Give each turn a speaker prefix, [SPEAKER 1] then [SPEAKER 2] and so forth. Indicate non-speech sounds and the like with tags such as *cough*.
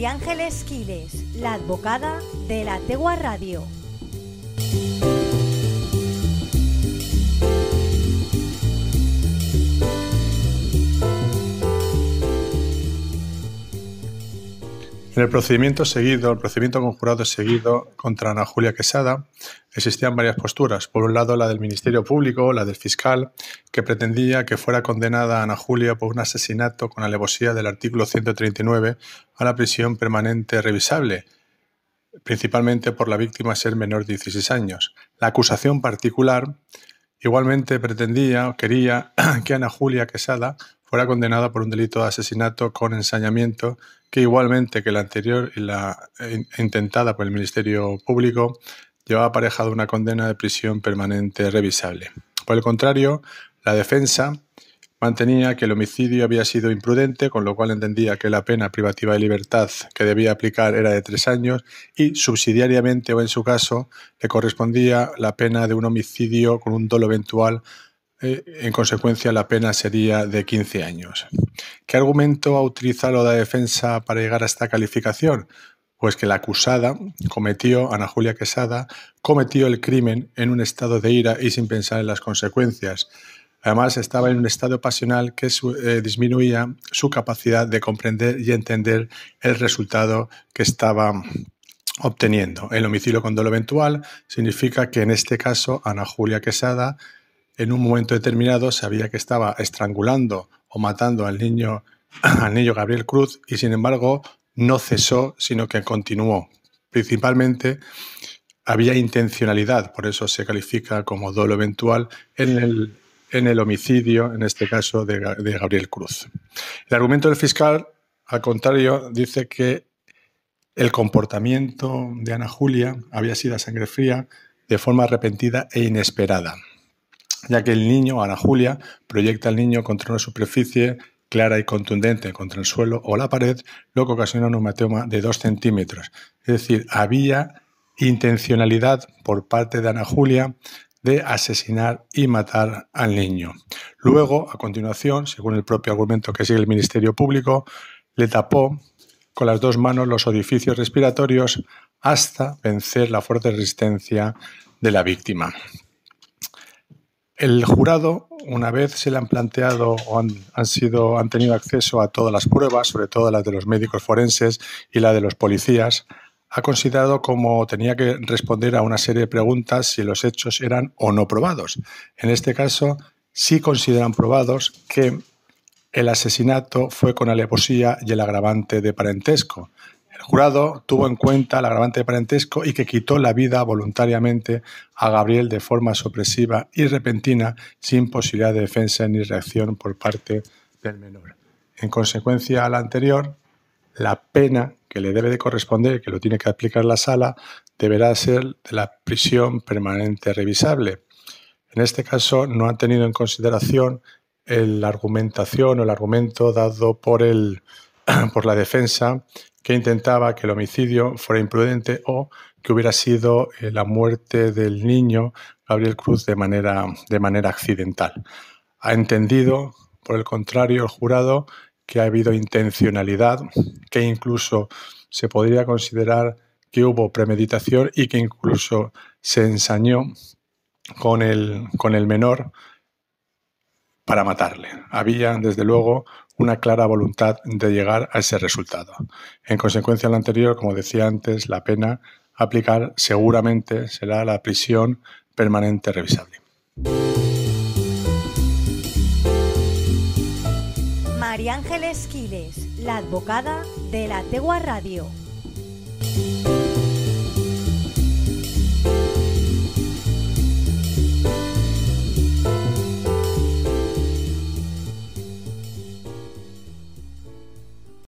[SPEAKER 1] María Ángeles Quiles, la advocada de la Tegua Radio.
[SPEAKER 2] En el procedimiento seguido, el procedimiento conjurado seguido contra Ana Julia Quesada, existían varias posturas. Por un lado, la del Ministerio Público, la del fiscal, que pretendía que fuera condenada Ana Julia por un asesinato con alevosía del artículo 139 a la prisión permanente revisable, principalmente por la víctima ser menor de 16 años. La acusación particular igualmente pretendía, quería *clears throat* que Ana Julia Quesada fuera condenada por un delito de asesinato con ensañamiento que igualmente que la anterior y la intentada por el Ministerio Público llevaba aparejado una condena de prisión permanente revisable. Por el contrario, la defensa mantenía que el homicidio había sido imprudente, con lo cual entendía que la pena privativa de libertad que debía aplicar era de tres años y subsidiariamente o en su caso le correspondía la pena de un homicidio con un dolo eventual eh, en consecuencia, la pena sería de 15 años. ¿Qué argumento ha utilizado la defensa para llegar a esta calificación? Pues que la acusada cometió, Ana Julia Quesada, cometió el crimen en un estado de ira y sin pensar en las consecuencias. Además, estaba en un estado pasional que eh, disminuía su capacidad de comprender y entender el resultado que estaba obteniendo. El homicidio con dolo eventual significa que en este caso Ana Julia Quesada en un momento determinado sabía que estaba estrangulando o matando al niño, *clears throat* al niño Gabriel Cruz y sin embargo no cesó, sino que continuó. Principalmente había intencionalidad, por eso se califica como dolo eventual en el, homicidio, en este caso, de, de Gabriel Cruz. El argumento del fiscal, al contrario, dice que el comportamiento de Ana Julia había sido a sangre fría de forma arrepentida e inesperada ya que el niño, Ana Julia, proyecta al niño contra una superficie clara y contundente contra el suelo o la pared, lo que ocasiona un hematoma de 2 centímetros. Es decir, había intencionalidad por parte de Ana Julia de asesinar y matar al niño. Luego, a continuación, según el propio argumento que sigue el Ministerio Público, le tapó con las dos manos los orificios respiratorios hasta vencer la fuerte resistencia de la víctima. El jurado, una vez se le han planteado o han, sido, han tenido acceso a todas las pruebas, sobre todo las de los médicos forenses y la de los policías, ha considerado como tenía que responder a una serie de preguntas si los hechos eran o no probados. En este caso, sí consideran probados que el asesinato fue con alevosía y el agravante de parentesco. El jurado tuvo en cuenta el agravante de parentesco y que quitó la vida voluntariamente a Gabriel de forma sorpresiva y repentina, sin posibilidad de defensa ni reacción por parte del menor. En consecuencia a la anterior, la pena que le debe de corresponder, que lo tiene que aplicar la sala, deberá ser de la prisión permanente revisable. En este caso, no han tenido en consideración la argumentación o el argumento dado por, el, *clears throat* por la defensa que intentaba que el homicidio fuera imprudente o que hubiera sido eh, la muerte del niño Gabriel Cruz de manera, de manera accidental. Ha entendido, por el contrario, el jurado que ha habido intencionalidad, que incluso se podría considerar que hubo premeditación y que incluso se ensañó con el, con el menor para matarle. Había, desde luego, una clara voluntad de llegar a ese resultado. En consecuencia de lo anterior, como decía antes, la pena a aplicar seguramente será la prisión permanente revisable.
[SPEAKER 1] María Ángeles Quiles, la advocada de la Tegua Radio.